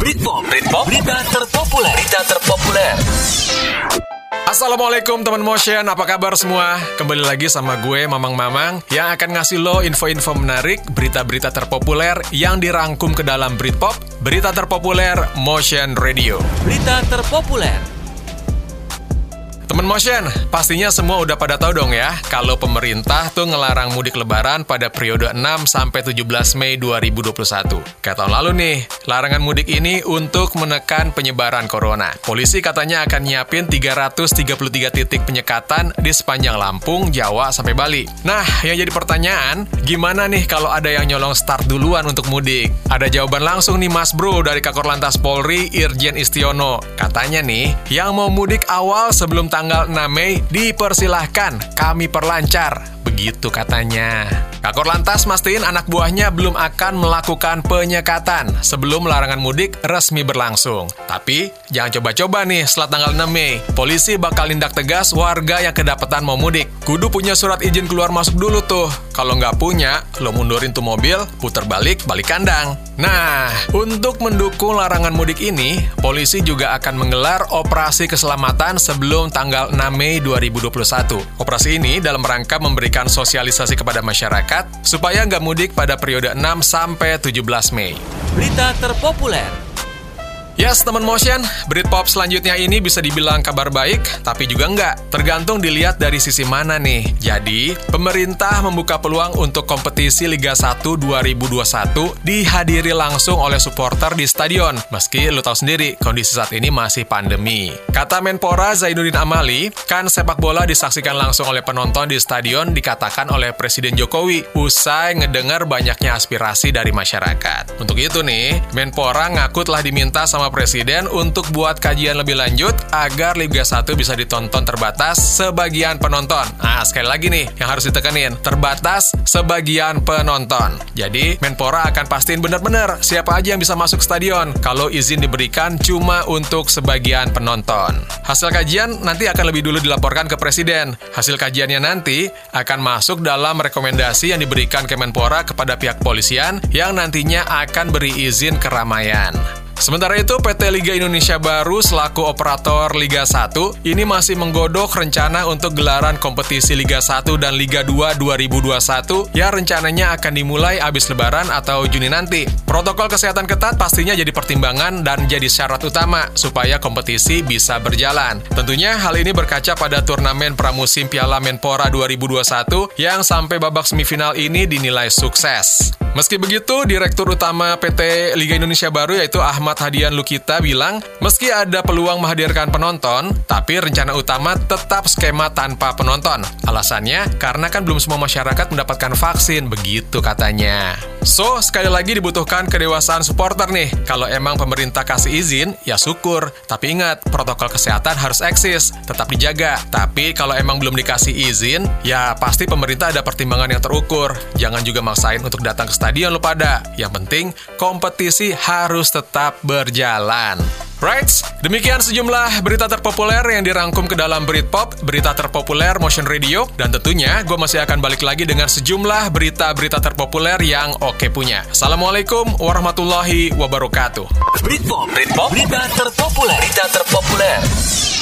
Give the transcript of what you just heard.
Britpop, Britpop, berita terpopuler, berita terpopuler. Assalamualaikum teman motion, apa kabar semua? Kembali lagi sama gue Mamang Mamang yang akan ngasih lo info-info menarik, berita-berita terpopuler yang dirangkum ke dalam Britpop, berita terpopuler Motion Radio. Berita terpopuler. Temen motion, pastinya semua udah pada tahu dong ya, kalau pemerintah tuh ngelarang mudik lebaran pada periode 6 sampai 17 Mei 2021. Kayak tahun lalu nih, larangan mudik ini untuk menekan penyebaran corona. Polisi katanya akan nyiapin 333 titik penyekatan di sepanjang Lampung, Jawa, sampai Bali. Nah, yang jadi pertanyaan, gimana nih kalau ada yang nyolong start duluan untuk mudik? Ada jawaban langsung nih Mas Bro dari Kakor Lantas Polri, Irjen Istiono. Katanya nih, yang mau mudik awal sebelum tanggal tanggal 6 Mei dipersilahkan kami perlancar. Begitu katanya. Kakor lantas mastiin anak buahnya belum akan melakukan penyekatan sebelum larangan mudik resmi berlangsung. Tapi jangan coba-coba nih setelah tanggal 6 Mei. Polisi bakal tindak tegas warga yang kedapatan mau mudik. Kudu punya surat izin keluar masuk dulu tuh. Kalau nggak punya, lo mundurin tuh mobil, putar balik, balik kandang. Nah, untuk mendukung larangan mudik ini, polisi juga akan menggelar operasi keselamatan sebelum tanggal 6 Mei 2021. Operasi ini dalam rangka memberikan sosialisasi kepada masyarakat supaya nggak mudik pada periode 6 sampai 17 Mei. Berita terpopuler. Yes, teman motion, Britpop selanjutnya ini bisa dibilang kabar baik, tapi juga enggak. Tergantung dilihat dari sisi mana nih. Jadi, pemerintah membuka peluang untuk kompetisi Liga 1 2021 dihadiri langsung oleh supporter di stadion. Meski lu tahu sendiri, kondisi saat ini masih pandemi. Kata Menpora Zainuddin Amali, kan sepak bola disaksikan langsung oleh penonton di stadion dikatakan oleh Presiden Jokowi usai ngedengar banyaknya aspirasi dari masyarakat. Untuk itu nih, Menpora ngaku telah diminta sama Presiden untuk buat kajian lebih lanjut agar Liga 1 bisa ditonton terbatas sebagian penonton. Nah, sekali lagi nih yang harus ditekanin, terbatas sebagian penonton. Jadi, Menpora akan pastiin benar-benar siapa aja yang bisa masuk stadion kalau izin diberikan cuma untuk sebagian penonton. Hasil kajian nanti akan lebih dulu dilaporkan ke Presiden. Hasil kajiannya nanti akan masuk dalam rekomendasi yang diberikan Kemenpora kepada pihak polisian yang nantinya akan beri izin keramaian. Sementara itu, PT Liga Indonesia Baru selaku operator Liga 1 ini masih menggodok rencana untuk gelaran kompetisi Liga 1 dan Liga 2 2021 yang rencananya akan dimulai habis lebaran atau Juni nanti. Protokol kesehatan ketat pastinya jadi pertimbangan dan jadi syarat utama supaya kompetisi bisa berjalan. Tentunya hal ini berkaca pada turnamen pramusim Piala Menpora 2021 yang sampai babak semifinal ini dinilai sukses. Meski begitu, Direktur Utama PT Liga Indonesia Baru yaitu Ahmad Hadian Lukita bilang, meski ada peluang menghadirkan penonton, tapi rencana utama tetap skema tanpa penonton. Alasannya, karena kan belum semua masyarakat mendapatkan vaksin, begitu katanya. So, sekali lagi dibutuhkan kedewasaan supporter nih. Kalau emang pemerintah kasih izin, ya syukur. Tapi ingat, protokol kesehatan harus eksis, tetap dijaga. Tapi kalau emang belum dikasih izin, ya pasti pemerintah ada pertimbangan yang terukur. Jangan juga maksain untuk datang ke stadion lo pada. Yang penting, kompetisi harus tetap berjalan. Right, demikian sejumlah berita terpopuler yang dirangkum ke dalam Britpop, berita terpopuler Motion Radio, dan tentunya gue masih akan balik lagi dengan sejumlah berita-berita terpopuler yang oke punya. Assalamualaikum warahmatullahi wabarakatuh. Britpop, Britpop, berita terpopuler, berita terpopuler.